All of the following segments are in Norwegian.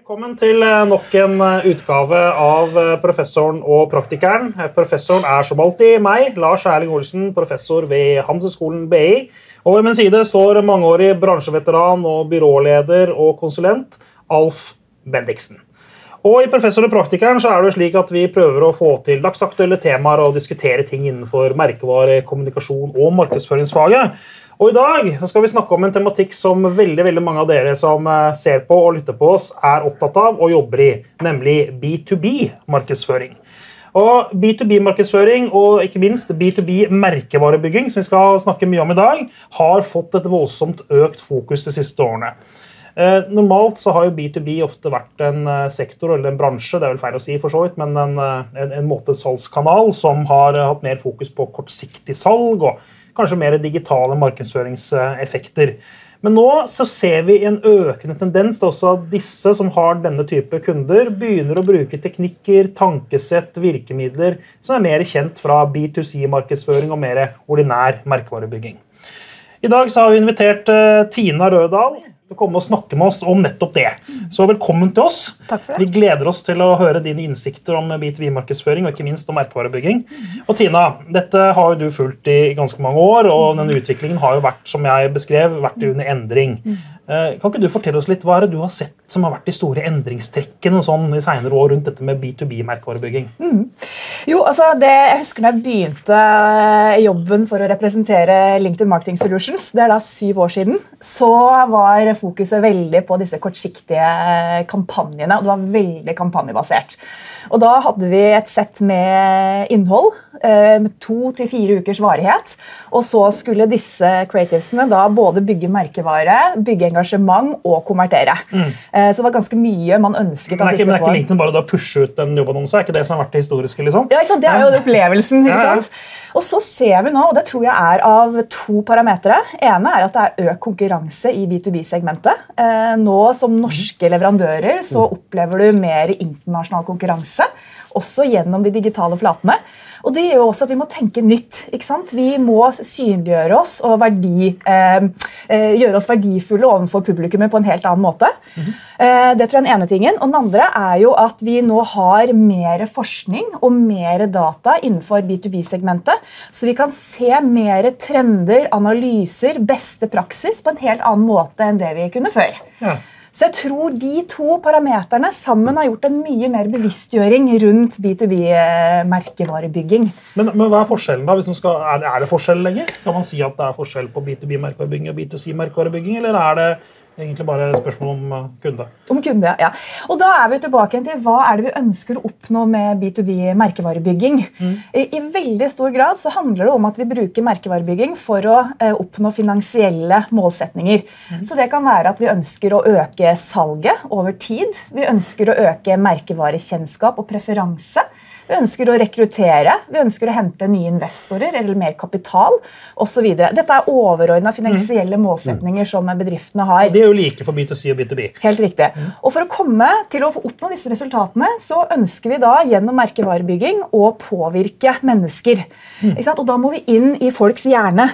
Velkommen til eh, nok en eh, utgave av eh, Professoren og praktikeren. Professoren er som alltid meg, Lars Erling Olsen, professor ved Handelshøyskolen BI. Og ved min side står mangeårig bransjeveteran og byråleder og konsulent Alf Bendiksen. Og I Professor og praktikeren så er det slik at vi prøver å få til dagsaktuelle temaer og diskutere ting innenfor merkevare, kommunikasjon og markedsføringsfaget. Og I dag skal vi snakke om en tematikk som veldig veldig mange av dere som eh, ser på og lytter på oss, er opptatt av og jobber i, nemlig B2B-markedsføring. Og B2B-markedsføring og ikke minst B2B-merkevarebygging som vi skal snakke mye om i dag, har fått et voldsomt økt fokus de siste årene. Eh, normalt så har jo B2B ofte vært en eh, sektor eller en bransje det er vel feil å si for så vidt, men en, eh, en, en måte salgskanal som har hatt mer fokus på kortsiktig salg og kanskje mer digitale markedsføringseffekter. Men nå så ser vi en økende tendens til også at disse som har denne type kunder, begynner å bruke teknikker, tankesett, virkemidler som er mer kjent fra B2C-markedsføring og mer ordinær merkevarebygging. I dag så har vi invitert Tina Rødal å komme og snakke med oss om nettopp det. Så velkommen til oss. Takk for det. Vi gleder oss til å høre dine innsikter om B2B-markedsføring og ikke minst om merkevarebygging. Og Tina, dette har jo du fulgt i ganske mange år, og denne utviklingen har jo vært som jeg beskrev, vært under endring. Eh, kan ikke du fortelle oss litt, Hva er det du har sett som har vært de store endringstrekkene sånn i senere år rundt dette med B2B-merkevarebygging? Mm. Jo, altså det, Jeg husker da jeg begynte jobben for å representere LinkedIn Marketing Solutions. Det er da syv år siden. Så var fokuset veldig på disse kortsiktige kampanjene. og Det var veldig kampanjebasert. Og Da hadde vi et sett med innhold eh, med to til fire ukers varighet. Og så skulle disse creativesene da både bygge merkevare, bygge engasjement og konvertere. Mm. Så det var ganske mye man ønsket. Men er ikke, men er ikke LinkedIn bare å pushe ut en jobbannonse? Er ikke det som har vært det historiske? liksom? Ja, ikke sant? Det er jo opplevelsen. ikke sant? Og så ser vi nå, og det tror jeg er av to parametere. ene er at det er økt konkurranse i B2B-segmentet. Eh, nå som norske leverandører så opplever du mer internasjonal konkurranse, også gjennom de digitale flatene. Og det gjør jo også at vi må tenke nytt. ikke sant? Vi må synliggjøre oss og verdi, eh, eh, gjøre oss verdifulle overfor publikummet på en helt annen måte. Mm -hmm. eh, det tror jeg er den ene tingen. Og den andre er jo at vi nå har mer forskning og mer data innenfor B2B-segmentet, så vi kan se mer trender, analyser, beste praksis på en helt annen måte enn det vi kunne før. Ja. Så jeg tror de to parameterne sammen har gjort en mye mer bevisstgjøring rundt B2B-merkevarebygging. Men, men, hva er forskjellen da? Skal, er, det, forskjell lenger? Kan man si at det er forskjell på B2B-merkevarebygging og B2C-merkevarebygging, eller er det egentlig bare et spørsmål om uh, kunde. Om kunde, ja. Og Da er vi tilbake til hva er det vi ønsker å oppnå med B2B-merkevarebygging. Mm. I, I, veldig stor grad så handler det om at vi bruker merkevarebygging for å eh, oppnå finansielle målsetninger. Mm. Så Det kan være at vi ønsker å øke salget over tid. Vi ønsker å øke merkevarekjennskap og preferanse. Vi ønsker å rekruttere, vi ønsker å hente nye investorer eller mer kapital osv. Dette er overordna finansielle mm. målsetninger som bedriftene har. Det er jo like for B2C og B2B. Helt riktig. Mm. Og For å komme til å oppnå disse resultatene, så ønsker vi da gjennom merkevarebygging å påvirke mennesker. Mm. Og Da må vi inn i folks hjerne.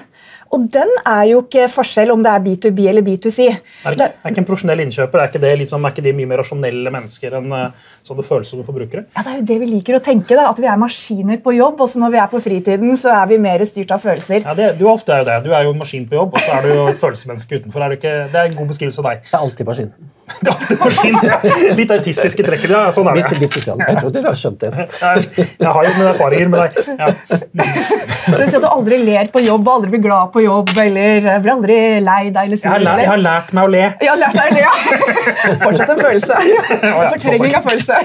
Og den er jo ikke forskjell om det er B2B eller B2C. Er ikke, er ikke en profesjonell innkjøper er ikke, det, liksom, er ikke de mye mer rasjonelle mennesker enn sånn det føles som forbrukere? Ja, Det er jo det vi liker å tenke. Da, at vi er maskiner på jobb. og når vi er på fritiden, så er vi mer styrt av følelser. Ja, det, Du ofte er jo det. Du er jo en maskin på jobb, og så er du jo et følelsesmenneske utenfor. Er ikke, det er en god beskrivelse av deg. Det er alltid maskin. Litt autistiske trekker. Ja, sånn er det. Litt, litt Jeg tror dere har skjønt det. Jeg, har jo mine erfaringer med deg. Ja. Så hvis du aldri ler på jobb, aldri blir glad på jobb, eller blir aldri lei deg eller sur. Jeg har, lært, jeg har lært meg å le. Jeg har lært deg å le, ja. Fortsatt en følelse. En Fortrengning av følelse.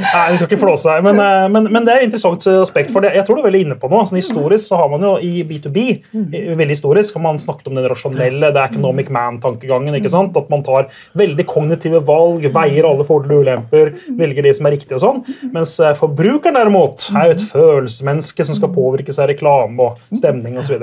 Nei, vi skal ikke flåse her, men, eh, men, men, det er et interessant aspekt. for det. Jeg tror du er veldig inne på noe. Sånn, historisk så har man jo i B2B veldig historisk, har man snakket om den rasjonelle, det er economic man-tankegangen. ikke sant? At man tar veldig kognitive valg, veier alle fordeler og ulemper, velger de som er riktige og sånn. Mens eh, forbrukeren derimot er jo et følelsesmenneske som skal påvirkes av reklame og stemning osv.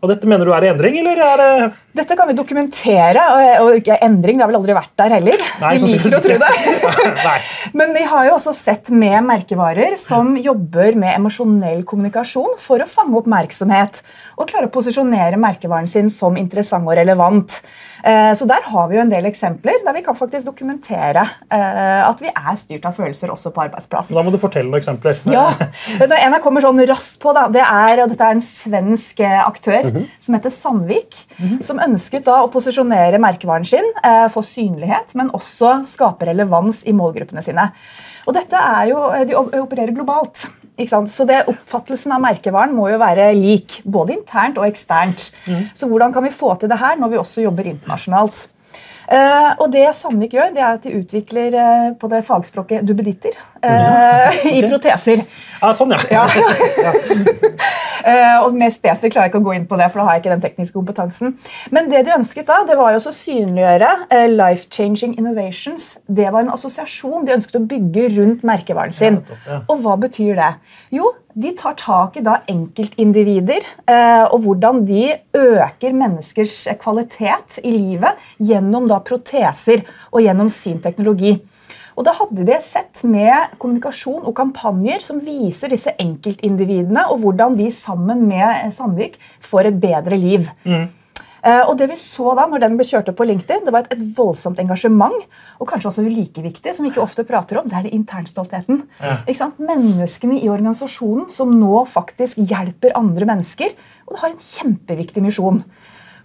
Og dette mener du er i endring, eller er det Dette kan vi dokumentere, og- og endring. Det har vel aldri vært der heller. Nei, vi liker å tro det. Men vi har jo også sett med merkevarer som jobber med emosjonell kommunikasjon for å fange oppmerksomhet og klare å posisjonere merkevaren sin som interessant og relevant. Eh, Så der har vi jo en del eksempler der vi kan faktisk dokumentere eh, at vi er styrt av følelser også på arbeidsplass. Da må du fortelle noen eksempler. Ja, En jeg kommer sånn raskt på, da, det er, og dette er en svensk eh, aktør som heter Sandvik. Som ønsket da å posisjonere merkevaren sin, eh, få synlighet, men også skape relevans i målgruppene sine. Og dette er jo, eh, De opererer globalt. Ikke sant? Så det Oppfattelsen av merkevaren må jo være lik, både internt og eksternt. Så hvordan kan vi få til det her når vi også jobber internasjonalt? Eh, og det Sandvik gjør, det er at de utvikler eh, på det fagspråket duppeditter eh, i proteser. Ja, sånn, ja. Eh, og mer spesifikt klarer jeg ikke å gå inn på det, for da har jeg ikke den tekniske kompetansen. Men det de ønsket da, det var jo å synliggjøre eh, life-changing innovations. Det var en assosiasjon de ønsket å bygge rundt merkevaren sin. Ja, ja. Og hva betyr det? Jo, de tar tak i da enkeltindivider eh, og hvordan de øker menneskers kvalitet i livet gjennom da proteser og gjennom sin teknologi. Og da hadde de sett med kommunikasjon og kampanjer som viser disse enkeltindividene og hvordan de sammen med eh, Sandvik får et bedre liv. Mm. Og det vi så da, når den ble kjørt opp på LinkedIn, det var et, et voldsomt engasjement. Og kanskje også like viktig, som vi ikke ofte prater om, det er det internstoltheten. Ja. Menneskene i organisasjonen som nå faktisk hjelper andre mennesker. Og det har en kjempeviktig misjon.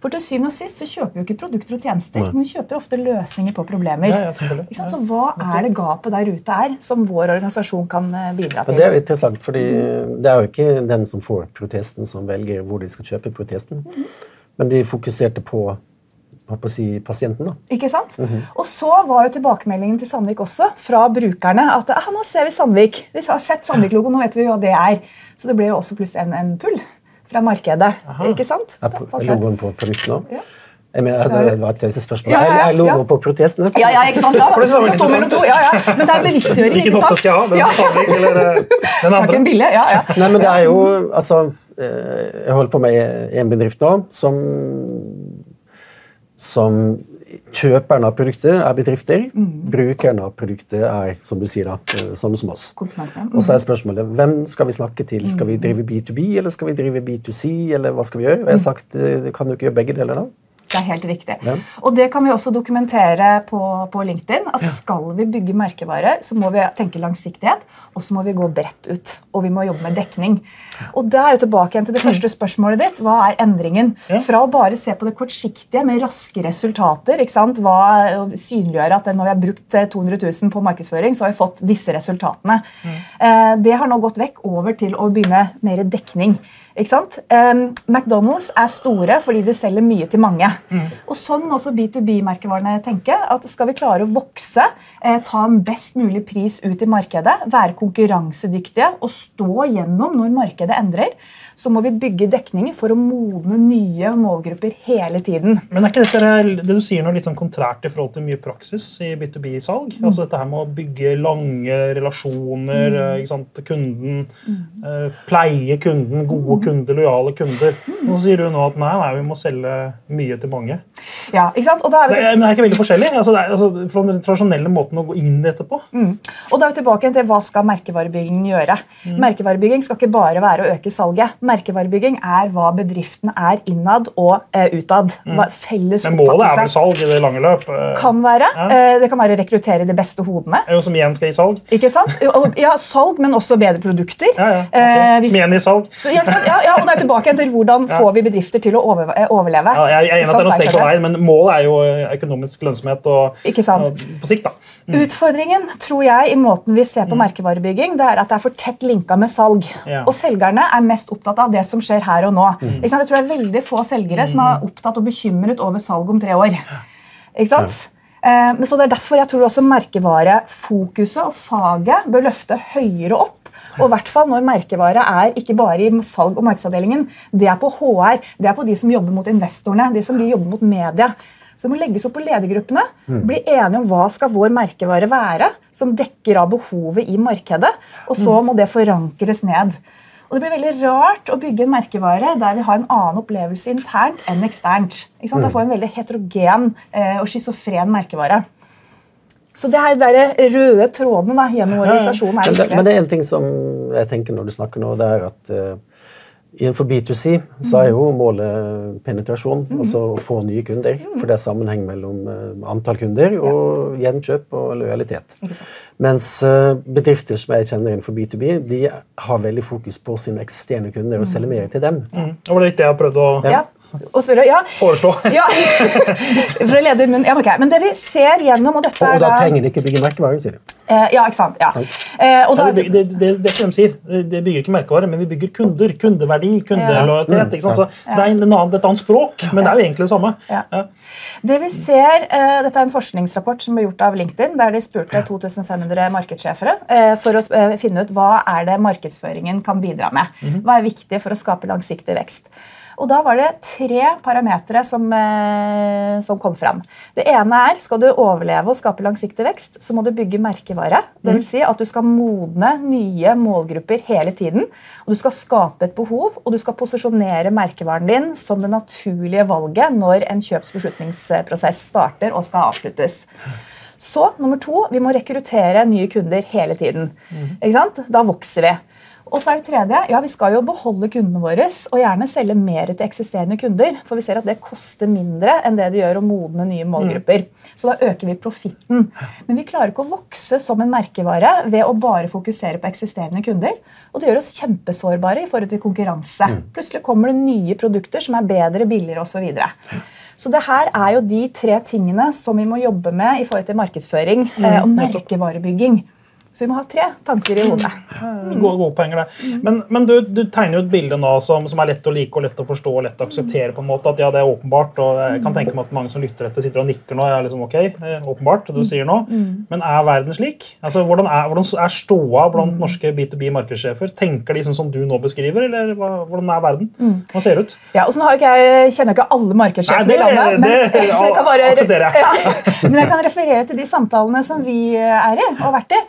For til syvende og sist så kjøper vi jo ikke produkter og tjenester, men vi kjøper ofte løsninger på problemer. Ja, ja? Så hva er det gapet der ute er som vår organisasjon kan eh, bidra Men til? det er jo interessant, fordi det er jo ikke den som får protesten, som velger hvor de skal kjøpe protesten. Men de fokuserte på, å si, pasienten. da. Ikke sant? Og så var jo tilbakemeldingen til Sandvik også fra brukerne at ah, nå ser vi Sandvik. Vi har sett Sandvik-logoen, nå vet vi hva det er. Så det ble jo også plutselig en, en pull fra markedet. Ikke sant? Er er logoen på produktet nå? Ja. Jeg mener, altså, det var et tøysespørsmål. Ja, ja, ja, Er- Er logoen ja. på protesten? Ja, ja, ikke sant? Da, For det var ikke sant? to. Ja, ja. Men det er bevisstgjøring. Hvilken ikke hofte sant? skal jeg ha? Den Ja. Sandvik eller eh, den Har ikke andre? en bilde? Ja, ja. Nei, men det er jo altså eh, Jeg holder på med en bedrift nå som som Kjøperen av produktet er bedrifter. Brukeren av produktet er som du sier da, eh, sånne som oss. Mm. Og så er spørsmålet hvem skal vi snakke til? Skal vi drive B2B, eller skal vi drive B2C? eller hva skal vi gjøre? Og jeg har sagt, eh, Kan du ikke gjøre begge deler, da? Det er helt riktig. Ja. Og det kan vi også dokumentere på, på LinkedIn. at Skal vi bygge merkevare, så må vi tenke langsiktighet, og så må vi gå bredt ut. Og vi må jobbe med dekning. Og da er jo tilbake igjen til det første spørsmålet ditt. Hva er endringen? Fra å bare se på det kortsiktige med raske resultater, ikke sant? Hva, synliggjøre at når vi har brukt eh, 200 000 på markedsføring, så har vi fått disse resultatene. Mm. det har nå gått vekk over til å begynne mer dekning. Ikke sant? Um, McDonald's er store fordi de selger mye til mange. Og sånn også B2B-merkevarene tenker. at Skal vi klare å vokse, eh, ta en best mulig pris ut i markedet, være konkurransedyktige og stå gjennom når markedet endrer, så må vi bygge dekninger for å modne nye målgrupper hele tiden. Men er ikke dette det du sier noe litt sånn kontrært i forhold til mye praksis i B2B-salg? Mm. Altså dette her med å bygge lange relasjoner, Mm. eh, ikke sant? kunden, eh, pleie kunden, gode Mm. Kunder, lojale kunder. Nå sier du nå at nei, nei, vi må selge mye til mange. Ja, ikke sant? Er Det er, men det er ikke veldig forskjellig. Altså, det er, altså, fra den tradisjonelle måten å gå inn i dette på. Mm. Og da er vi tilbake til hva skal merkevarebygging gjøre. Mm. Merkevarebygging skal ikke bare være å øke salget. Merkevarebygging er hva bedriften er innad og eh, utad. Mm. felles. Men målet er vel salg i det lange løp. eh, Kan være. Ja. Eh, det kan være å rekruttere de beste hodene. jo som igjen skal gi salg. Ikke sant? Ja, salg, men også bedre produkter. Ja, ja, Okay. Eh, hvis- Som igjen gir salg. så, ja? Ja, ja, og det er tilbake til hvordan får vi bedrifter til å eh, overleve. Ja, jeg er enig at det er noen steg på veien, men målet er jo eh, økonomisk lønnsomhet og, og på sikt. da. Utfordringen tror jeg, i måten vi ser på merkevarebygging, det er at det er for tett linka med salg. Og selgerne er mest opptatt av det som skjer her og nå. Ikke sant? Jeg tror det er veldig få selgere som er opptatt og bekymret over salg om tre år. Ikke sant? Eh, Men så Det er derfor jeg tror også merkevarefokuset og faget bør løfte høyere opp. Og i hvert fall når merkevare er ikke bare i salg- og markedsavdelingen. Det er på HR, det er på de som jobber mot investorene, de som jobber mot media. Så det må legges opp på ledergruppene. Bli enige om hva skal vår merkevare være, som dekker av behovet i markedet. Og så må det forankres ned. Og det blir veldig rart å bygge en merkevare der vi har en annen opplevelse internt enn eksternt. Ikke sant? Da får vi en veldig heterogen eh, og schizofren merkevare. Så det er de røde trådene da, gjennom organisasjonen. er Men det, men det er en ting som jeg tenker når du snakker nå, det er at uh, innenfor B2C så er jo målet penetrasjon, altså å få nye kunder. For det er sammenheng mellom uh, antall kunder og gjenkjøp og lojalitet. Mens uh, bedrifter som jeg kjenner innenfor B2B, de har veldig fokus på sine eksisterende kunder og selger mer til dem. Mm. Det var litt det jeg prøvde å Ja. Og spørre, ja, foreslå. ja. For å lede inn. Ja, okay. Men det vi ser gjennom, og dette Og er da da trenger de ikke bygge merkevare, sier de. eh, Ja, ikke sant. Ja. Eh, og da, det, det, det, det de sier. Det bygger ikke merkevare, men vi bygger kunder. Kundeverdi, kundelojalitet. ikke? Så, så det er en annen, et annet språk, men det er jo egentlig det samme. Ja. Det vi ser, eh, Dette er en forskningsrapport som ble gjort av LinkedIn, der de spurte 2500 markedssjefere eh, for å eh, finne ut hva er det markedsføringen kan bidra med. Hva er viktig for å skape langsiktig vekst. Og Da var det tre parametere som, eh, som kom fram. Det ene er skal du overleve og skape langsiktig vekst, så må du bygge merkevare. Det vil si at du skal modne nye målgrupper hele tiden. og Du skal skape et behov, og du skal posisjonere merkevaren din som det naturlige valget når en kjøpsbeslutningsprosess starter og skal avsluttes. Så nummer to, vi må rekruttere nye kunder hele tiden. Ikke sant? Da vokser vi. Og så er det tredje, ja, Vi skal jo beholde kundene våre og gjerne selge mer til eksisterende kunder. For vi ser at det koster mindre enn det det gjør å modne nye målgrupper. Så da øker vi profitten. Men vi klarer ikke å vokse som en merkevare ved å bare fokusere på eksisterende kunder. Og det gjør oss kjempesårbare i forhold til konkurranse. Plutselig kommer det nye produkter som er bedre, billigere osv. Så, det her er jo de tre tingene som vi må jobbe med i forhold til markedsføring mm, og merkevarebygging. Så vi må ha tre tanker i hodet. Gode, gode poenger der. Men, men du, du tegner jo et bilde nå som, som er lett å like og lett å forstå og lett å akseptere. på en måte, at ja, det er åpenbart, og Jeg kan tenke meg at mange som lytter etter, sitter og nikker nå. Jeg er liksom, ok, åpenbart, du sier nå. Men er verden slik? Altså, Hvordan er, hvordan er ståa blant norske B2B-markedssjefer? Tenker de sånn som du nå beskriver, eller hva, hvordan er verden? Hva ser det ut? Ja, og sånn har ikke jeg, kjenner jeg ikke alle markedssjefene i landet. det så jeg kan bare. Ja, men jeg kan referere til de samtalene som vi er i og har vært i.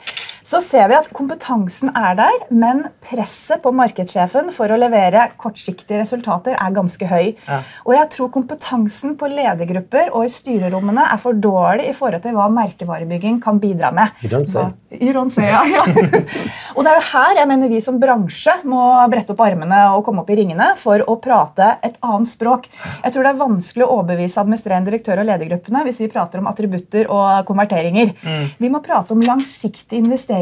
Så ser vi at kompetansen er der, men presset på markedssjefen for å levere kortsiktige resultater er ganske høy. Ja. Og jeg tror kompetansen på ledergrupper og i styrerommene er for dårlig i forhold til hva merkevarebygging kan bidra med. Say, ja. ja. og det er jo her jeg mener vi som bransje må brette opp armene og komme opp i ringene for å prate et annet språk. Jeg tror det er vanskelig å overbevise administrerende direktør og ledergruppene hvis vi prater om attributter og konverteringer. Vi må prate om langsiktige investeringer.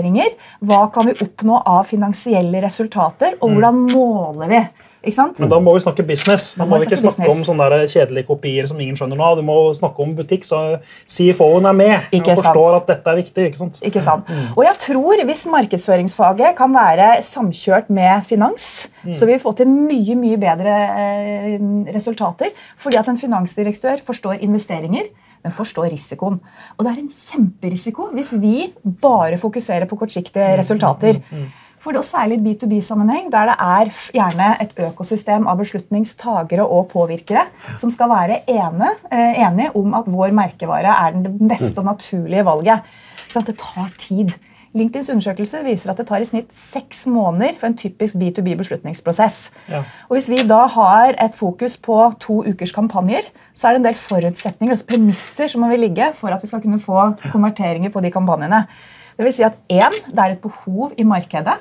Hva kan vi oppnå av finansielle resultater, og hvordan måler vi? Ikke sant? Men da må vi snakke business. Da Da må vi ikke snakke business. om sånne kjedelige kopier som ingen skjønner nå. Du må snakke om butikk, så CFO-en er med Ikke og forstår at dette er viktig. ikke sant? Ikke sant? Og jeg tror hvis markedsføringsfaget kan være samkjørt med finans, så vil vi få til mye mye bedre eh, resultater. Fordi at en finansdirektør forstår investeringer, men forstå risikoen. Og det er en kjemperisiko hvis vi bare fokuserer på kortsiktige resultater. For det, og Særlig i B2B-sammenheng, der det er gjerne et økosystem av beslutningstagere og påvirkere som skal være ene, eh, enige om at vår merkevare er den- det beste og naturlige valget. Så det tar tid. LinkedIns undersøkelse viser at det tar i snitt seks måneder for en typisk B2B-beslutningsprosess. Ja. Og Hvis vi da har et fokus på to ukers kampanjer, så er det en del forutsetninger altså premisser som må vi ligge for at vi skal kunne få konverteringer på de kampanjene. Det vil si at én, det er et behov i markedet.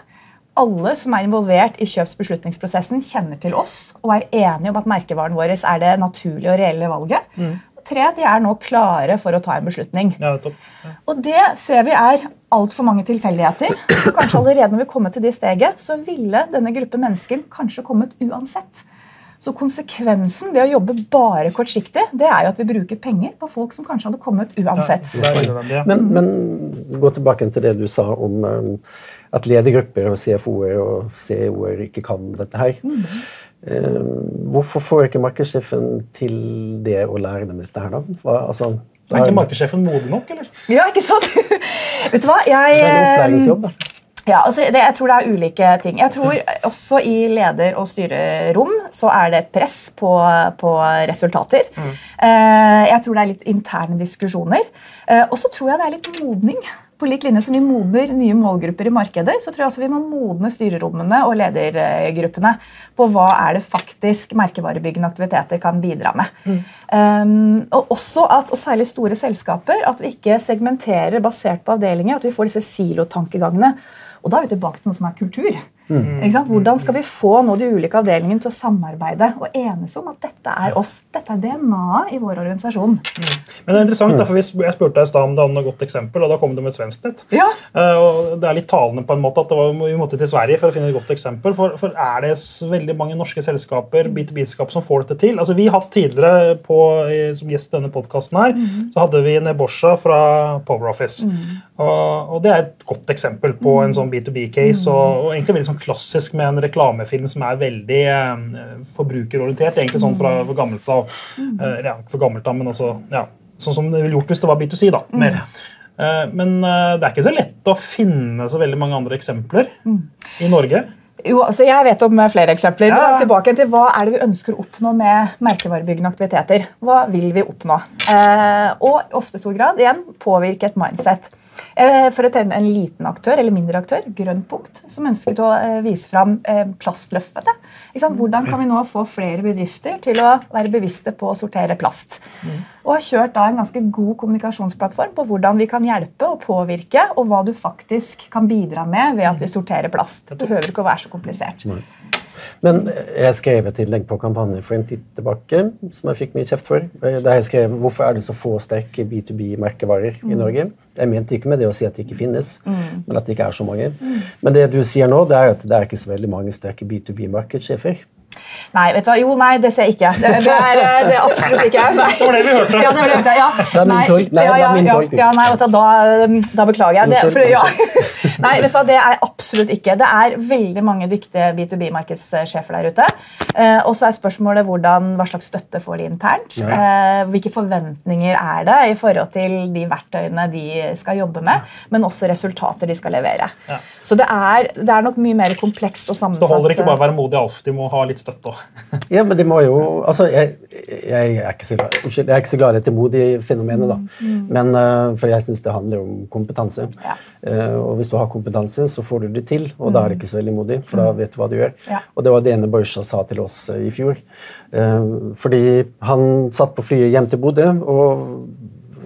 Alle som er involvert i kjøpsbeslutningsprosessen, kjenner til oss og er enige om at merkevaren vår er det naturlige og reelle valget. Og tre, de er nå klare for å ta en beslutning. Ja, nettopp. Og det ser vi er altfor mange tilfeldigheter. Kanskje allerede når vi kommer til det steget, så ville denne gruppe mennesker kanskje kommet uansett. Så konsekvensen ved å jobbe bare kortsiktig, det er jo at vi bruker penger på folk som kanskje hadde kommet uansett. Det ja. Men, men gå tilbake til det du sa om um, at ledergrupper og CFO-er og CEO-er ikke kan dette her. Um, hvorfor får ikke markedssjefen til det å lære dem dette her, da? Hva, altså, Er ikke markedssjefen modig nok, eller? Ja, ikke sant? Vet du hva? Jeg, det er en opplæringsjobb, da. Ja, altså det, jeg tror det er ulike ting. Jeg tror Også i leder- og styrerom så er det et press på, på resultater. Eh, jeg tror det er litt interne diskusjoner. Eh, og så tror jeg det er litt modning. På lik linje som vi modner nye målgrupper i markeder, så tror jeg også vi må modne styrerommene og ledergruppene på hva er det faktisk merkevarebyggende aktiviteter kan bidra med. Mm. Um, og også at, og særlig store selskaper, at vi ikke segmenterer basert på avdelinger, at vi får disse silotankegangene. Og da er vi tilbake til noe som er kultur. Mm. Hvordan skal vi få nå de ulike avdelingene til å samarbeide og enes om at dette er oss? Dette er DNA-et i vår organisasjon. Mm. Men det er interessant, da, for Jeg spurte deg i stad om det hadde noe godt eksempel, og da kom du med et svensknett. Ja. Uh, og Det er litt talende på en måte at var, vi måtte til Sverige for å finne et godt eksempel. For, for er det veldig mange norske selskaper B2B-skap som får dette til? Altså Vi har hatt tidligere på, som gjest i denne podkasten her, mm. så hadde vi Nebosha fra Power Office. Mm. Og, Det er et godt eksempel på en sånn B2B-case. og, og egentlig veldig sånn klassisk med en reklamefilm som er veldig eh, forbrukerorientert. egentlig sånn fra for gammelt av. Eh, ja, for gammelt av, men altså, ja, Sånn som det ville gjort hvis det var B2C. da, mer. Eh, men det er ikke så lett å finne så veldig mange andre eksempler i Norge. Jo, altså Jeg vet om flere eksempler. Ja. Tilbake til Hva er det vi ønsker å oppnå med merkevarebyggende aktiviteter? Hva vil vi oppnå? Eh, og ofte stor grad igjen påvirke et mindset. Eh, for å tenne en liten aktør eller mindre aktør, Grønn punkt, som ønsket å eh, vise fram eh, plastløftet. Hvordan kan vi nå få flere bedrifter til å være bevisste på å sortere plast? Mm. Og har kjørt da en ganske god kommunikasjonsplattform på hvordan vi kan hjelpe og påvirke, og hva du faktisk kan bidra med ved at vi sorterer plast. Det behøver ikke å være så komplisert. Men jeg skrev et innlegg på kampanjen for en tid tilbake som jeg fikk mye kjeft for. Der jeg skrev hvorfor er det så få sterke B2B-merkevarer mm. i Norge. Jeg mente ikke med det å si at de ikke finnes, mm. men at det ikke er så mange. Mm. Men det du sier nå, det er at det er ikke så veldig mange sterke B2B-markedssjefer. Nei, vet du hva? Jo, nei, det ser jeg ikke. Det, det, er, eh, det er, absolutt ikke. jeg. Det var det vi hørte. Ja, det var det, ja. det er min tolk. Nei, det min. Ja, nei, vet du, da, da beklager jeg. Det, for, ja. Nei, vet du hva, det er absolutt ikke. Det er veldig mange dyktige B2B-markedssjefer der ute. Eh, og så er spørsmålet hvordan, hva slags støtte får de internt. Eh, hvilke forventninger er det i forhold til de verktøyene de skal jobbe med, men også resultater de skal levere. Så det er, det er, nok mye mer komplekst og sammensatt. Så det holder ikke bare å være modig Alf, de må ha litt støtte òg. ja, men de må jo Altså, jeg, jeg, er ikke så glad, unnskyld, jeg er ikke så glad i dette modige fenomenet, da. Mm. Men, uh, for jeg syns det handler om kompetanse. Ja. Uh, og hvis du har kompetanse, så får du det til, og mm. da er det mm. ikke så veldig modig, for da mm. vet du hva du gjør. Ja. Og det var det ene Boisha sa til oss uh, i fjor. fordi han satt på flyet hjem til Bodø og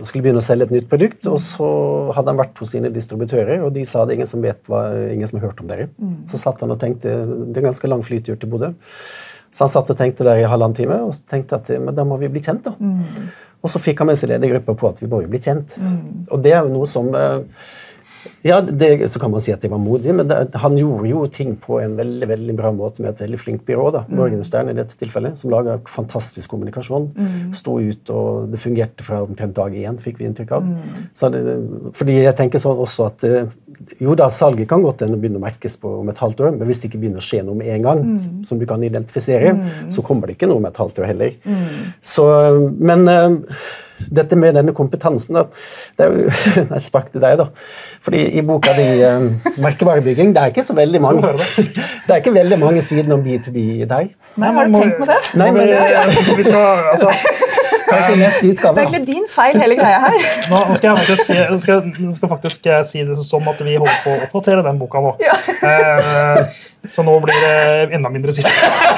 skulle begynne å selge et nytt produkt, og så hadde han vært hos sine distributører, og de sa det ingen som vet hva, ingen som har hørt om dere. Mm. Så satt han og tenkte det er en ganske lang flytur til Bodø. Så han satt og tenkte der i halvannen time, og tenkte at men da må vi bli kjent. da. Mm. Og så fikk han med seg ledergruppa på at vi må jo bli kjent. Mm. Og det er jo noe som eh, ja, det, Så kan man si at de var modige, men det, han gjorde jo ting på en veldig veldig bra måte med et veldig flinkt byrå. da, mm. Morgenstern i dette tilfellet, som laga fantastisk kommunikasjon. Mm. Sto ut, og det fungerte fra omtrent dag én, fikk vi inntrykk av. Mm. Det, fordi jeg tenker sånn også at eh, jo da, salget kan godt begynne å merkes på om et halvt år, men hvis det ikke begynner å skje noe med en gang, mm. som du kan identifisere, mm. så kommer det ikke noe om et halvt år heller. Mm. Så, men uh, dette med denne kompetansen da, Det er jo et spark til deg, da. Fordi i boka di um, 'Merkevarebygging' det er ikke så veldig mange det er ikke veldig mange sider om B2B i deg. Nei, har du tenkt på det? Nei, men, vi skal, altså, Kanskje neste utgave. Det er egentlig din feil, hele greia her. Nå, skal jeg faktisk, si, skal, skal faktisk si det som at vi holder på å oppdatere den boka nå. Ja. Eh, så nå blir det enda mindre siste.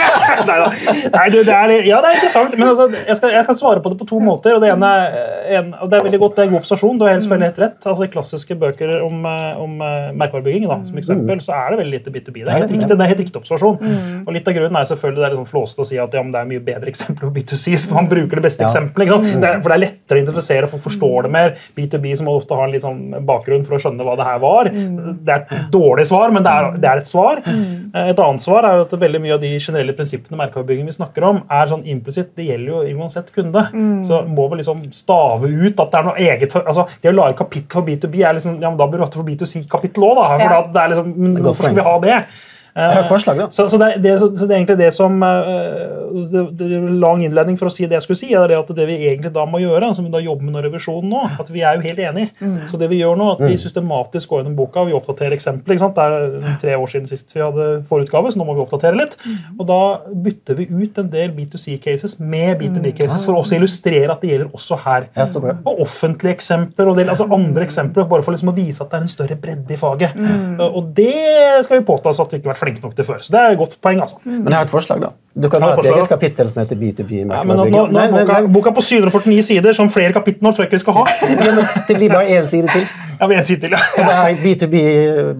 Nei da. Nei, du, det er, ja, det er interessant, men altså, jeg, skal, jeg, kan svare på det på to måter. og Det ene en, og det er veldig godt, det er en god observasjon. Du har helt, helt rett. Altså, I klassiske bøker om, eh, om eh, merkevarebygging da, som eksempel, så er det veldig lite B2B. Det er helt riktig, det er helt riktig observasjon. Mm. Og Litt av grunnen er selvfølgelig det er liksom flåsete å si at ja, det er mye bedre eksempler på B2C. så man bruker det beste ja. Eksempelet. Mm. Det er, for det er lettere å identifisere, for å forstå det mer. B2B som ofte har en litt sånn bakgrunn for å skjønne hva det her var. Mm. Det er et dårlig svar, men det er, det er et svar. Eh, et annet svar er jo at veldig mye av de generelle prinsippene merkevarebygging vi snakker om, er sånn implisitt. Det gjelder jo uansett kunde. Mm. Så må vi liksom stave ut at det er noe eget altså Det å lage kapittel for B2B er liksom, ja, men da bør du ofte for B2C-kapittel òg. For ja. det er liksom, hvorfor skal vi ha det? Jeg har forslag, da. Så, så, det, det, så, det, er egentlig det som uh, det, det er en lang innledning for å si det jeg skulle si, er det at det vi egentlig da må gjøre, som vi da jobber med nå revisjonen nå, at vi er jo helt enige. Så det vi gjør nå, at vi systematisk går gjennom boka, vi oppdaterer eksempler. ikke sant? Det er tre år siden sist vi hadde forutgave, så nå må vi oppdatere litt. Og da bytter vi ut en del B2C-cases med B2B-cases for også å illustrere at det gjelder også her. Og offentlige eksempler og del, altså andre eksempler, bare for liksom å vise at det er en større bredde i faget. Og det skal vi påta oss at vi ikke har flinke nok til før. Så det er et godt poeng. altså. Men jeg har et forslag, da. Du kan ha et forslag, eget da? kapittel som heter B2B. Ja, men nå, nå, nå, Nei, nei, boka, nei, boka på 749 sider, som flere kapitler nå, tror jeg ikke vi skal ha. Det blir bare én side til. Ja, en side til, ja. det er B2B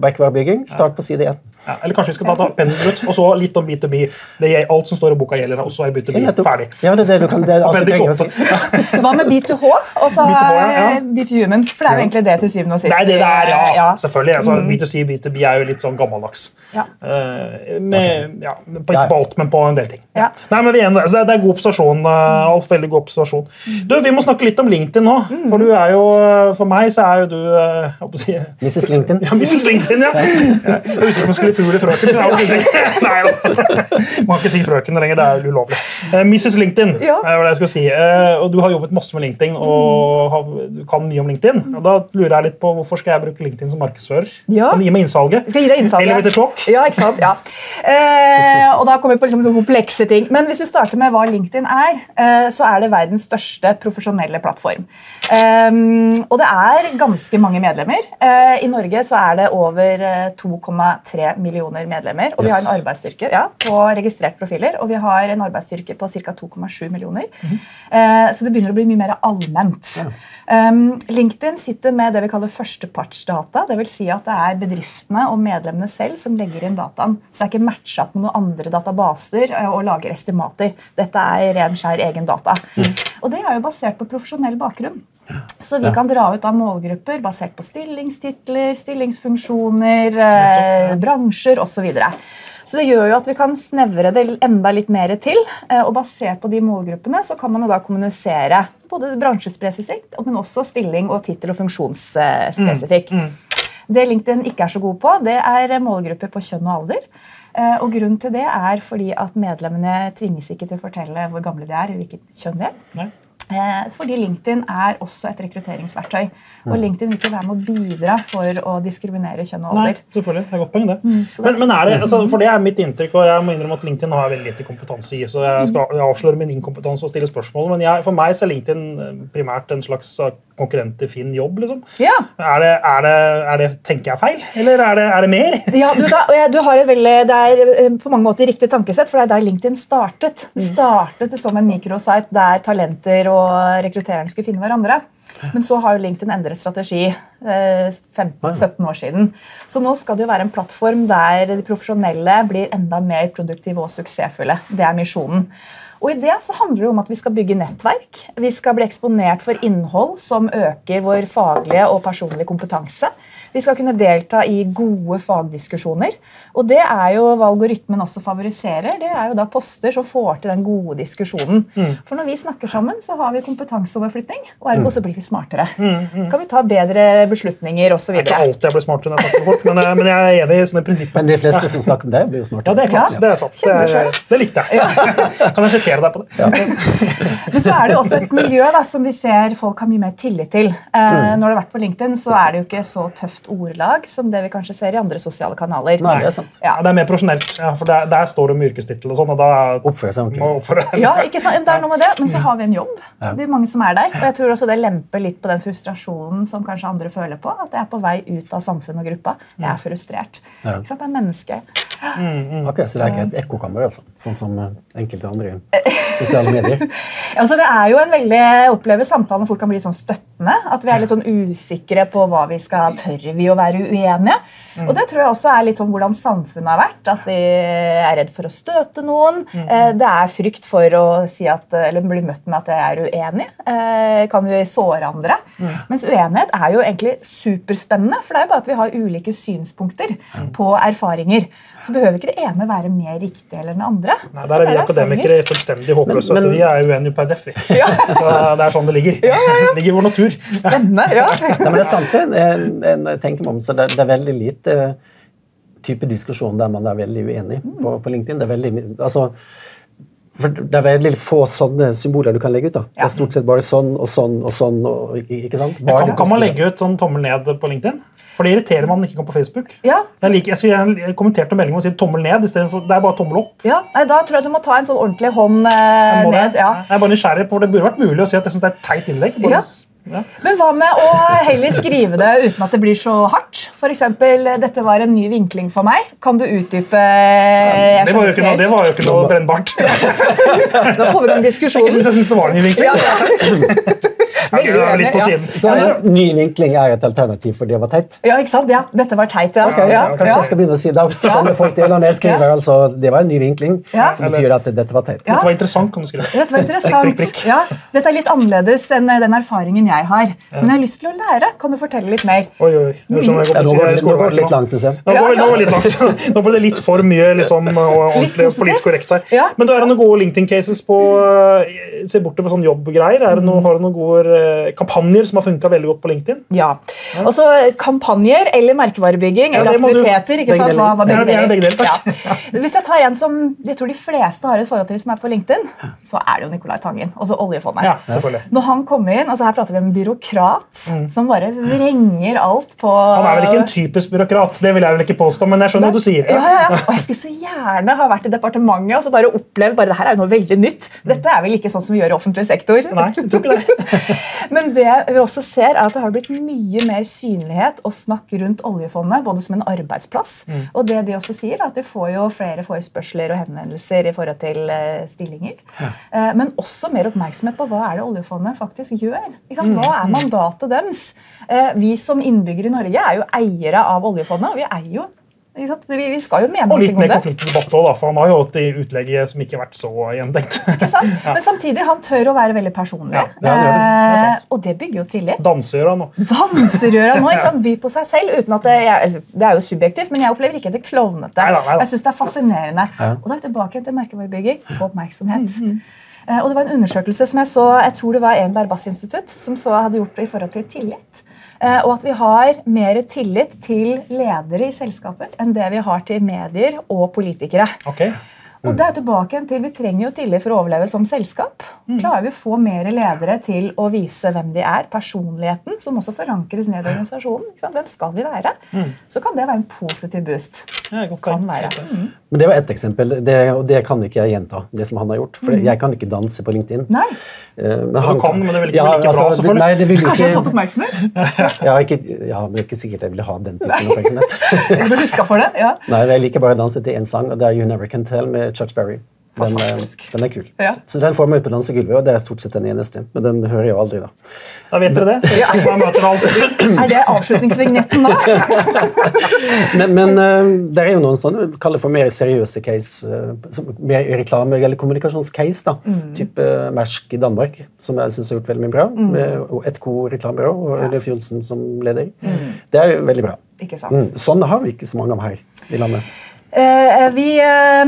backwarebygging. Start på side én. Ja, eller kanskje vi skal ta ta appendix ut, og så litt om B2B. Det, er alt som står i boka, gjelder også er B2B. Ferdig. Ja, det er det du kan. Det er alt du trenger å si. Hva med B2H? Og så B2H, er ja. B2Human. For det er jo egentlig det til syvende og sist. Det er det det er, ja. Ja. Selvfølgelig. Altså, B2C, B2B er jo litt sånn gammeldags. Ja. Eh, okay. ja, på, ikke på alt, men på en del ting. Ja. Nei, men vi er. Så det er- god observasjon, Alf. Veldig god observasjon. Du, Vi må snakke litt om LinkedIn nå. For du er jo, eh, for meg så er jo du eh, jeg si, Mrs. LinkedIn. Ja, Mrs. LinkedIn, ja. Jeg husker ikke om jeg skulle fugl i frøken. Nei da. Må ikke si frøken lenger, det er jo ulovlig. Mrs. LinkedIn, det var det jeg skulle si. Og du har jobbet masse med LinkedIn og du kan mye om LinkedIn. Og da lurer jeg litt på hvorfor skal jeg bruke LinkedIn som markedsfører? Ja. Kan du gi meg innsalget? Gi deg innsalget? Elevator talk? Ja, ikke sant? Ja. Eh, og da kommer vi på liksom sånne komplekse ting. Men hvis vi starter med hva LinkedIn er, eh, så er det verdens største profesjonelle plattform. Eh, og det er ganske mange medlemmer. Eh, I Norge så er det over eh, 2,3 millioner medlemmer. Og vi har en arbeidsstyrke ja, på registrert profiler, og vi har en arbeidsstyrke på ca. 2,7 millioner. Eh, så det begynner å bli mye mer allment. Um, LinkedIn sitter med det vi kaller førstepartsdata. Det vil si at det er bedriftene og medlemmene selv som legger inn dataen. Så det er ikke matcha opp med noen andre databaser eh, og lager estimater. Dette er ren skjær egen data. Og det er jo basert på profesjonell bakgrunn. Så vi kan dra ut av målgrupper basert på stillingstitler, stillingsfunksjoner, eh, bransjer osv. Så, videre. Så det gjør jo at vi kan snevre det enda litt mer til. eh, Og basert på de målgruppene så kan man jo da kommunisere både bransjespesifikt, men også stilling og tittel- og funksjonsspesifikk. Det LinkedIn ikke er så god på, det er målgrupper på kjønn og alder. Eh, Og grunnen til det er fordi at medlemmene tvinges ikke til å fortelle hvor gamle de er, hvilket kjønn de er. Eh, Fordi LinkedIn er også et rekrutteringsverktøy. Og LinkedIn vil ikke være med å bidra for å diskriminere kjønn og Nei, selvfølgelig. Det er godt poeng, det. så det Men, men er det, altså, for det er mitt inntrykk, og jeg må innrømme at LinkedIn har veldig lite kompetanse i, så jeg skal jeg avsløre min inkompetanse og stille spørsmål. Men jeg, for meg så er LinkedIn eh, primært en slags eh, konkurrent til Finn jobb, liksom. Ja, Er det, er det, er det, tenker jeg feil, eller er det, er det mer? ja du, da, og jeg, du har et veldig, Det er på mange måter riktig tankesett, for det er der LinkedIn startet. Det startet som en mikrosite der talenter og rekruttererne skulle finne hverandre. Men så har jo LinkedIn endret strategi eh, 15-17 år siden. Så nå skal det jo være en plattform der de profesjonelle blir enda mer produktive og suksessfulle. Det er misjonen. Og i det så handler det om at vi skal bygge nettverk. Vi skal bli eksponert for innhold som øker vår faglige og personlige kompetanse. Vi skal kunne delta i gode fagdiskusjoner. Og det er jo hva algoritmen også favoriserer. Det er jo da poster som får til den gode diskusjonen. For når vi snakker sammen, så har vi kompetanseoverflytning, og ergo så blir vi smartere. Kan vi ta bedre beslutninger osv. Det er ikke alltid jeg blir smartere når jeg snakker med folk, men, eh, men jeg er enig i sånne prinsipper. Men de fleste som snakker om det, blir jo smarte. Ja, det er klart. Ja. Det er sant. Det, er, det likte jeg. Kan jeg sitere deg på det? Men så er det jo også et miljø da, som vi ser folk har mye mer tillit til. Eh, Når du har vært på LinkedIn, så er det jo ikke så tøft ordlag som det vi kanskje ser i andre sosiale kanaler. Nei, det er sant. Ja, det er mer profesjonelt, ja, for der, der står det om yrkestittel og sånn, og da Oppfører seg ordentlig. Ja, ikke sant? Det er noe med det, men så har vi en jobb. Det er mange som er der. Og jeg tror også det lemper litt på den frustrasjonen som kanskje andre føler på. At jeg er på vei ut av samfunnet og gruppa. Jeg er frustrert. Ja. Ikke sant? Det er menneske. Ok, Så det er ikke et ekkokammer, altså. sånn som eh, enkelte andre sosiale medier. Altså, det er jo en veldig, Jeg opplever samtalen hvor folk kan bli sånn støttende. At vi er litt sånn usikre på hva vi skal Tør vi å være uenige? Og det tror jeg også er litt sånn hvordan samfunnet har vært. At vi er redd for å støte noen. Eh, Det er frykt for å si at, eller bli møtt med at jeg er uenig. Eh, Kan vi såre andre? Mens uenighet er jo egentlig superspennende. For det er jo bare at vi har ulike synspunkter på erfaringer. Så behøver ikke det ene være mer riktig eller den andre. Nei, Der er vi akademikere akademikere fullstendig håpløse. Men- men, vi er uenige per defi. Så det er sånn det ligger. Det ligger i vår natur. Spennende, ja. Nei, men det er sant, det. En, en, jeg tenker meg om, så det, det er veldig lite type diskusjon der man er veldig uenig på, på LinkedIn. Det er veldig, altså, For Det er veldig få sånne symboler du kan legge ut. da. Det er stort sett bare sånn og sånn og sånn. og ikke sant? Bare Kan, kan man legge ut sånn tommel ned på LinkedIn? For det irriterer man ikke kan på Facebook. Ja, Jeg, liker, jeg skulle jeg kommenterte en melding og si tommel ned For, det er bare tommel opp. ja. Nei, Da tror jeg du må ta en sånn ordentlig hånd eh, Jeg må det. ned. ja. Jeg er bare nysgjerrig på, Det burde vært mulig å si at jeg synes det er et teit innlegg. Bare, Ja. Ja. Men hva med å heller skrive det uten at det blir så hardt? For eksempel, dette var en ny vinkling for meg. Kan du utdype ja, Det var jo ikke noe, det var jo ikke noe brennbart. Da får vi i gang Jeg diskusjonen. syns jeg synes det var en ny vinkling. Ja, ja. Ok, litt på siden. Så ny vinkling er et alternativ for det var teit? ja, ikke sant? Ja, dette var teit, ja. Okay, ja, Kanskje jeg skal begynne å si det. Da skjønner folk det når jeg skriver. Ja. altså, Det var en ny vinkling, Ja. som betyr at dette var teit. Ja. Dette var interessant, kan du skrive. Dette var interessant. Prikk, prikk, prikk. Ja, dette er litt annerledes enn eh, den erfaringen jeg har. Men jeg har lyst til å lære. Kan du fortelle litt mer? Oi, oi. Nå jeg går det, litt langt, synes jeg. Nå, går, det litt langt. nå ble det litt for mye liksom, og ordentlig politisk korrekt her. Ja. Men er det noen gode LinkedIn-cases på eh, Se bort på sånn jobbgreier. Er det noen, har du noen gode eh, kampanjer som har funka veldig godt på LinkedIn? Ja. Også kampanjer eller merkevarebygging eller aktiviteter. ikke sant? Hva, hva begge Ja, begge deler. Ja. Hvis jeg tar en som jeg tror de fleste har et forhold til som er på LinkedIn, så er det jo Nicolai Tangen. Også oljefondet. Ja, selvfølgelig. Når han kommer inn, altså Her prater vi en byråkrat som bare vrenger alt på Han er vel ikke en typisk byråkrat, det vil jeg vel ikke påstå, men jeg skjønner hva du sier. Ja, ja, ja. Og jeg skulle så gjerne ha vært i departementet og så bare opplevd bare, det her er jo noe veldig nytt. Dette er vel ikke sånn som vi gjør i offentlig sektor. Nei, jeg tror ikke det. Men det vi også ser er at det har blitt mye mer synlighet og snakk rundt oljefondet, både som en arbeidsplass. Mm. Og det de også sier, er at du får jo flere forespørsler og henvendelser i forhold til eh, stillinger. Eh, men også mer oppmerksomhet på hva er det oljefondet faktisk gjør. Ikke sant? Mm. Hva er mandatet deres? Eh, vi som innbyggere i Norge er jo eiere av oljefondet, og vi eier jo? Vi, vi skal jo mene Og litt mer konfliktdebatt òg, for han har jo hatt i utlegget som ikke har vært så gjendekt. Ikke sant? Men samtidig, han tør å være veldig personlig. Ja, det gjør det. Er sant. Eh, og det bygger jo tillit. Danser han nå. Danser han nå, ikke sant? By på seg selv. uten at Det jeg, altså, det er jo subjektivt, men jeg opplever ikke at det klovnete. Jeg synes det er fascinerende. Ja. Og da er vi tilbake til merkevarebygging. Få oppmerksomhet. Mm, Eh, og det var en undersøkelse som jeg så, jeg tror det var en Berbass-institutt som så hadde gjort det i forhold til tillit. Eh, og at vi har mer tillit til ledere i selskaper enn det vi har til medier og politikere. Ok. Og det er tilbake til Vi trenger jo tillit for å overleve som selskap. Mm. Klarer vi å få mer ledere til å vise hvem de er, personligheten, som også forankres ned i organisasjonen, ikke sant? hvem skal vi være, Mm. så kan det være en positiv boost. Ja, Kan være. Mm. Men det var ett eksempel, det, og det kan ikke jeg gjenta. det som han har gjort, For jeg kan ikke danse på LinkedIn. Nei, Men han, du kan, men det vil ikke bli like bra, det- selvfølgelig. Nei, det vil Kanskje jeg har fått oppmerksomhet? ja, ikke, ja, men det er ikke sikkert jeg vil ha den typen oppmerksomhet. du huska for det. ja. Nei, jeg liker bare å danse til én sang, og det er You Never Can Tell med Chuck Berry. Den, eh, den er kul. Ja. Så den får meg ut på dansegulvet, og det er stort sett den eneste. Men den hører jeg jo aldri, da. Da vet dere det. Ja. møter. Er det avslutningsvignetten nå? Men, men eh, det er jo noen sånne vi kaller for mer seriøse case, eh, mer reklame- eller kommunikasjonscase. da, Type Mersk i Danmark, som jeg syns har gjort veldig mye bra. Med og et co-reklamebyrå og Leif Johnsen som leder. Det er jo veldig bra. Ikke sant? Mm. Sånne har vi ikke så mange av her i landet. Eh, vi eh,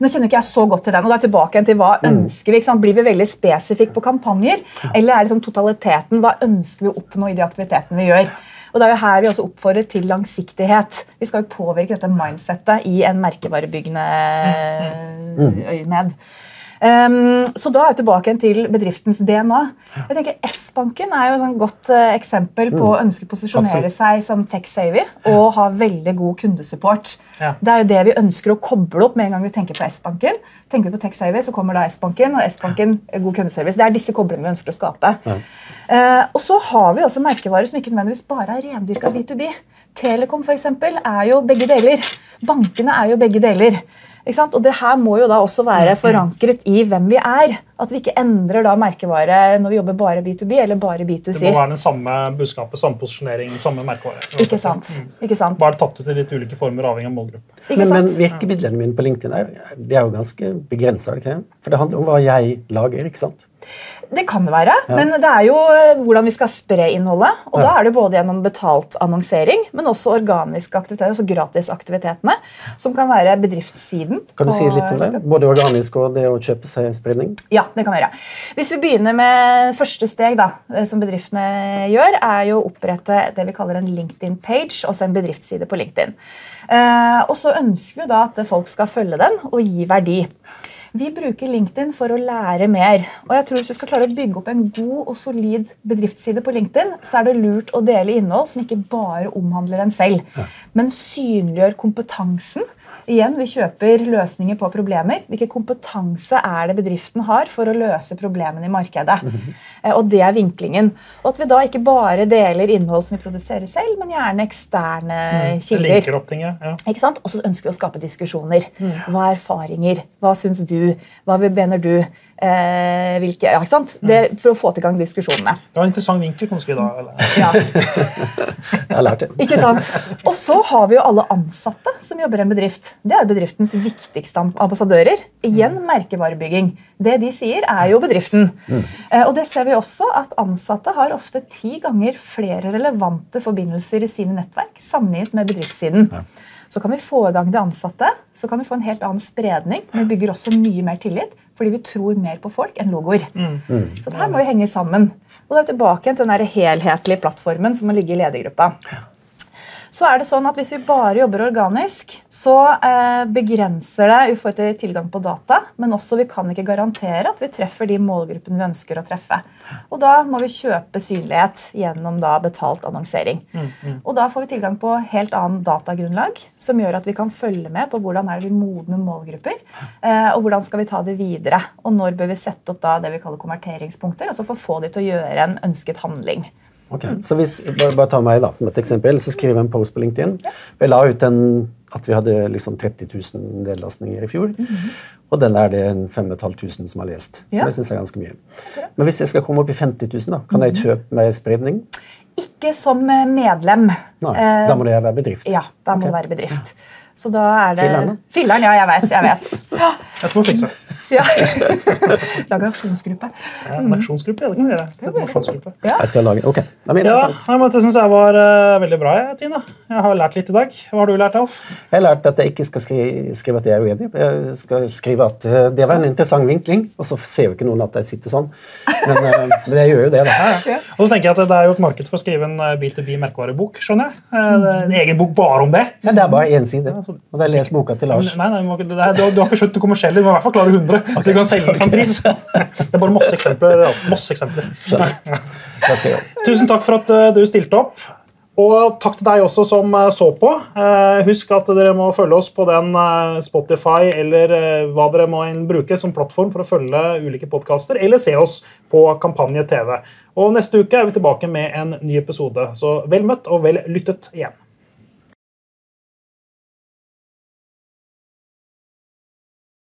nå kjenner ikke jeg så godt til den, og da er tilbake til hva ønsker vi? Blir vi veldig spesifikke på kampanjer, eller er liksom totaliteten, Hva ønsker vi å oppnå i de aktivitetene vi gjør? Og det er jo her vi også oppfordrer til langsiktighet. Vi skal jo påvirke dette mindsettet i en merkevarebyggende øyemed. Um, så da er vi tilbake igjen til bedriftens DNA. Jeg tenker S-banken er jo et godt uh, eksempel på å ønske å posisjonere Absolutt. seg som tech-savvy og ha veldig god kundesupport. Ja. Det er jo det vi ønsker å koble opp med en gang vi tenker på S-banken. Tenker vi på tech-savvy, så kommer da S-banken, og S-banken god kundeservice. Det er disse koblene vi ønsker å skape. Eh, og så har vi også merkevarer som ikke nødvendigvis bare er rendyrka B2B. Telekom for eksempel, er jo begge deler. Bankene er jo begge deler. Ikke sant? Og det her må jo da også være forankret i hvem vi er. At vi ikke endrer da merkevare når vi jobber bare B2B eller bare B2C. Det må være den samme budskapet, samme posisjonering, samme merkevare. Ikke sant? Ikke sant? Bare tatt ut i litt ulike former, avhengig av målgruppe. Men, men virkemidlene mine på LinkedIn er, de er jo ganske begrensa. For det handler om hva jeg lager. ikke sant? Det kan det være, men det er jo eh, hvordan vi skal spre innholdet. Og da er det både gjennom betalt annonsering, men også organiske aktiviteter, altså gratisaktivitetene, som kan være bedriftssiden. Kan du si litt om det? Både organisk og det å kjøpe seg spredning? Ja, det kan vi gjøre. Hvis vi begynner med første steg, da, eh, som bedriftene gjør, er jo å opprette det vi kaller en LinkedIn-page, også en bedriftsside på LinkedIn. Eh, og så ønsker vi da at folk skal følge den og gi verdi. Vi bruker LinkedIn for å lære mer. Og jeg tror Hvis du skal klare å bygge opp en god og solid bedriftsside på LinkedIn, så er det lurt å dele innhold som ikke bare omhandler en selv, men synliggjør kompetansen Igjen, Vi kjøper løsninger på problemer. Hvilken kompetanse er det bedriften har for å løse problemene i markedet? Mm -hmm. Og Det er vinklingen. Og At vi da ikke bare deler innhold som vi produserer selv, men gjerne eksterne mm, kilder. Ting, ja. Ikke sant? Og så ønsker vi å skape diskusjoner. Mm. Hva er erfaringer? Hva syns du? Hva mener du? Eh, hvilke, ja, ikke sant? Det, for å få til gang diskusjonene. Det var en interessant vinkel. kanskje da. Ja. Jeg har lært det. Ikke sant? Og så har vi jo alle ansatte som jobber i en bedrift. Det er bedriftens viktigste ambassadører. Igjen merkevarebygging. Det de sier, er jo bedriften. Mm. Eh, og det ser vi også at ansatte har ofte ti ganger flere relevante forbindelser i sine nettverk sammenlignet med bedriftssiden. Ja. Så kan vi få i gang de ansatte, så kan vi få en helt annen spredning. Men vi bygger også mye mer tillit fordi vi tror mer på folk enn logoer. Mm. Mm. Så det her må jo henge sammen. Og da er vi tilbake til den helhetlige plattformen som må ligge i ledergruppa. Så er det sånn at Hvis vi bare jobber organisk, så eh, begrenser det i tilgang på data. Men også vi kan ikke garantere at vi treffer de målgruppene vi ønsker å treffe. Og Da må vi kjøpe synlighet gjennom da betalt annonsering. Mm, mm. Og Da får vi tilgang på helt annen datagrunnlag, som gjør at vi kan følge med på hvordan er det vi modner målgrupper, eh, og hvordan skal vi ta det videre. Og når bør vi sette opp da det vi kaller konverteringspunkter, altså for å få de til å gjøre en ønsket handling. Okay. Så hvis, bare, bare ta meg da, som et eksempel, så skriver jeg en post på LinkedIn. Ja. Vi la ut en, at vi hadde liksom 30 000 nedlastninger i fjor. Mm -hmm. Og den er det 5500 som har lest. Som ja. jeg synes er ganske mye. Men hvis jeg skal komme opp i 50 000, da, kan jeg mhm. kjøpe meg spredning? Ikke som medlem. Nei, da må det være bedrift? Ja, da må okay. det være bedrift. Så da er det Filleren, ja, jeg vet. Jeg vet. Ja. Jeg tror fikse. Ja. Lage aksjonsgruppe. Ja, en aksjonsgruppe, ja, det kan vi gjøre. Det aksjonsgruppe. Ja. Jeg skal lage, ok. Det, ja, det syns jeg var uh, veldig bra, Tina. Jeg har lært litt i dag. Hva har du lært, Alf? Jeg har lært at jeg ikke skal skrive, skrive at jeg er uenig. Jeg skal skrive at uh, det var en interessant vinkling, og så ser jo ikke noen at jeg sitter sånn. Men, uh, men jeg gjør jo det, da. Ja, og så tenker jeg at Det er jo et marked for å skrive en B2B-merkevarebok, skjønner jeg. En egen bok bare om det. Ja, det er bare én side. Og det er les boka til Lars. Nei, nei, du, du, har ikke skjønt det kommersielle. Du må i hvert fall klare 100. Okay. Så du kan selge for en pris. Det er bare masse eksempler. Masse eksempler. Tusen takk for at eh, du stilte opp. Og takk til deg også som eh, så på. Eh, husk at dere må følge oss på den Spotify eller hva dere må bruke som plattform for å følge ulike podkaster, eller se oss på Kampanje TV. Og Neste uke er vi tilbake med en ny episode. Så vel møtt og vel lyttet igjen.